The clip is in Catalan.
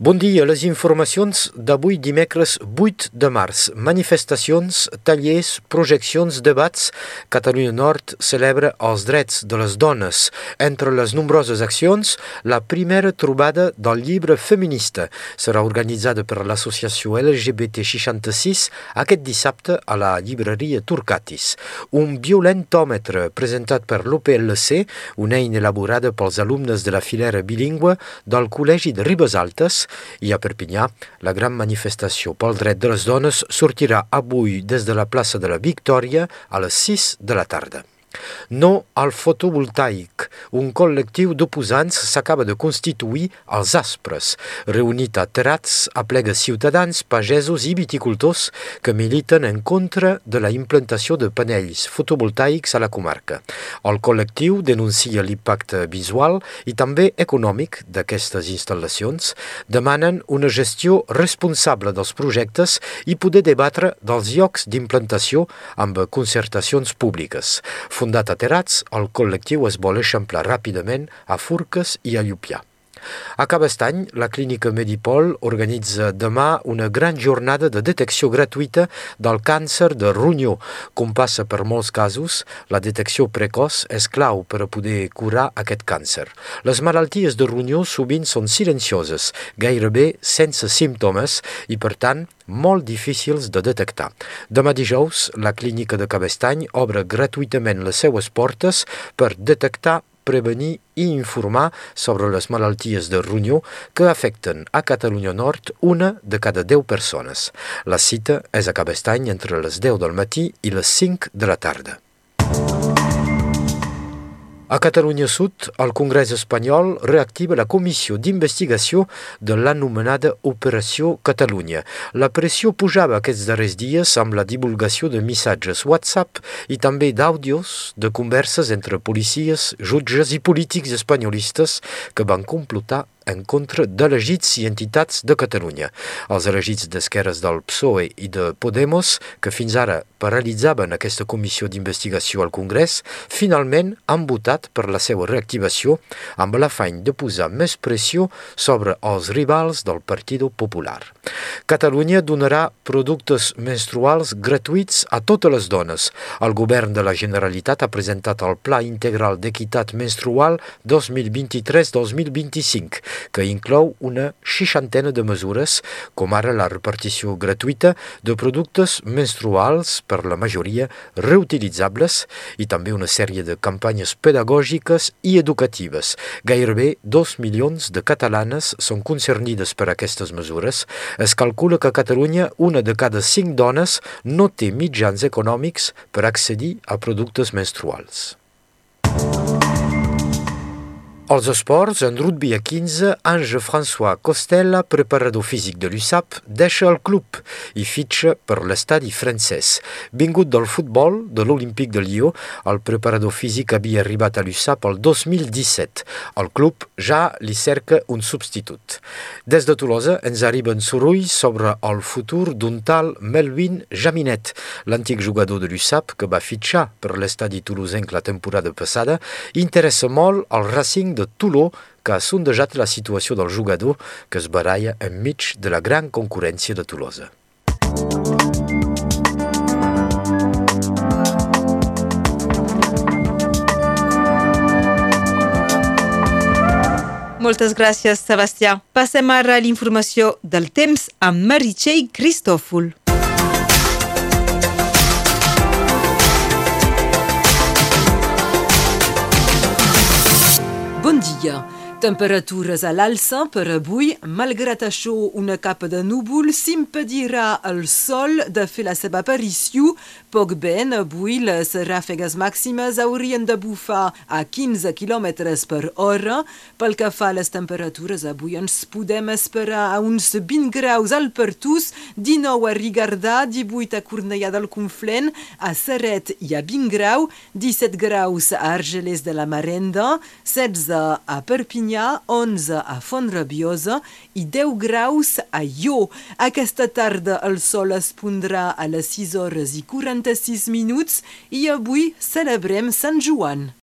Bon dia. Les informacions d'avui dimecres 8 de març. Manifestacions, tallers, projeccions, debats. Catalunya Nord celebra els drets de les dones. Entre les nombroses accions, la primera trobada del llibre feminista serà organitzada per l'associació LGBT66 aquest dissabte a la llibreria Turcatis. Un violentòmetre presentat per l'OPLC, una eina elaborada pels alumnes de la filera bilingüe del Col·legi de Ribes Altes, i a Perpinyà, la gran manifestació pel dret de les dones sortirà avui des de la plaça de la Victòria a les 6 de la tarda. No al fotovoltaic. Un col·lectiu d'oposants s'acaba de constituir als Aspres. Reunit a Terats, aplega ciutadans, pagesos i viticultors que militen en contra de la implantació de panells fotovoltaics a la comarca. El col·lectiu denuncia l'impacte visual i també econòmic d'aquestes instal·lacions, demanen una gestió responsable dels projectes i poder debatre dels llocs d'implantació amb concertacions públiques. Fundat a Terats, el col·lectiu es vol eixamplar ràpidament a Furques i a Llupià. A Cabestany, la clínica Medipol organitza demà una gran jornada de detecció gratuïta del càncer de ronyó. Com passa per molts casos, la detecció precoç és clau per a poder curar aquest càncer. Les malalties de ronyó sovint són silencioses, gairebé sense símptomes i, per tant, molt difícils de detectar. Demà dijous, la clínica de Cabestany obre gratuïtament les seues portes per detectar prevenir i informar sobre les malalties de ronyó que afecten a Catalunya Nord una de cada 10 persones. La cita és a Cabestany entre les 10 del matí i les 5 de la tarda. A Catalunya Sud, el Congrés espanyol reactiva la comissió d'investigació de l'anomenada Operació Catalunya. La pressió pujava aquests darrers dies amb la divulgació de missatges WhatsApp i també d'àudios de converses entre policies, jutges i polítics espanyolistes que van complotar en contra d'elegits i entitats de Catalunya. Els elegits d'esquerres del PSOE i de Podemos, que fins ara paralitzaven aquesta comissió d'investigació al Congrés, finalment han votat per la seva reactivació amb l'afany de posar més pressió sobre els rivals del Partit Popular. Catalunya donarà productes menstruals gratuïts a totes les dones. El govern de la Generalitat ha presentat el Pla Integral d'Equitat Menstrual 2023-2025 que inclou una seixantena de mesures, com ara la repartició gratuïta de productes menstruals, per la majoria reutilitzables, i també una sèrie de campanyes pedagògiques i educatives. Gairebé dos milions de catalanes són concernides per aquestes mesures. Es calcula que a Catalunya una de cada cinc dones no té mitjans econòmics per accedir a productes menstruals. Als esports, en rugby a 15, Ange-François Costella, preparador físic de l'USAP, deixa el club i fitxa per l'estadi francès. Vingut del futbol, de l'Olímpic de Lió, el preparador físic havia arribat a l'USAP el 2017. El club ja li cerca un substitut. Des de Tolosa ens arriben sorolls sobre el futur d'un tal Melvin Jaminet, l'antic jugador de l'USAP que va fitxar per l'estadi tolosenc la temporada passada, interessa molt el Racing de Toló que ha sondejat la situació del jugador que es baralla enmig de la gran concurrència de Tolosa. Moltes gràcies, Sebastià. Passem ara a l'informació del temps amb Meritxell Cristòfol. Bon dia. Temperatures a l'alça per avui, malgrat això una capa de núvol s'impedirà al sol de fer la seva aparició. Poc ben, avui les ràfegues màximes haurien de bufar a 15 km per hora. Pel que fa a les temperatures, avui ens podem esperar a uns 20 graus al Pertús, 19 a Rigardà, 18 a Cornellà del Conflent, a Serret i a 20 grau, 17 graus a Argelers de la Marenda, 16 a Perpinyà, Perpinyà, 11 a Font-rabiosa i 10 graus a Ió. Aquesta tarda el sol es pondrà a les 6 hores i 46 minuts i avui celebrem Sant Joan.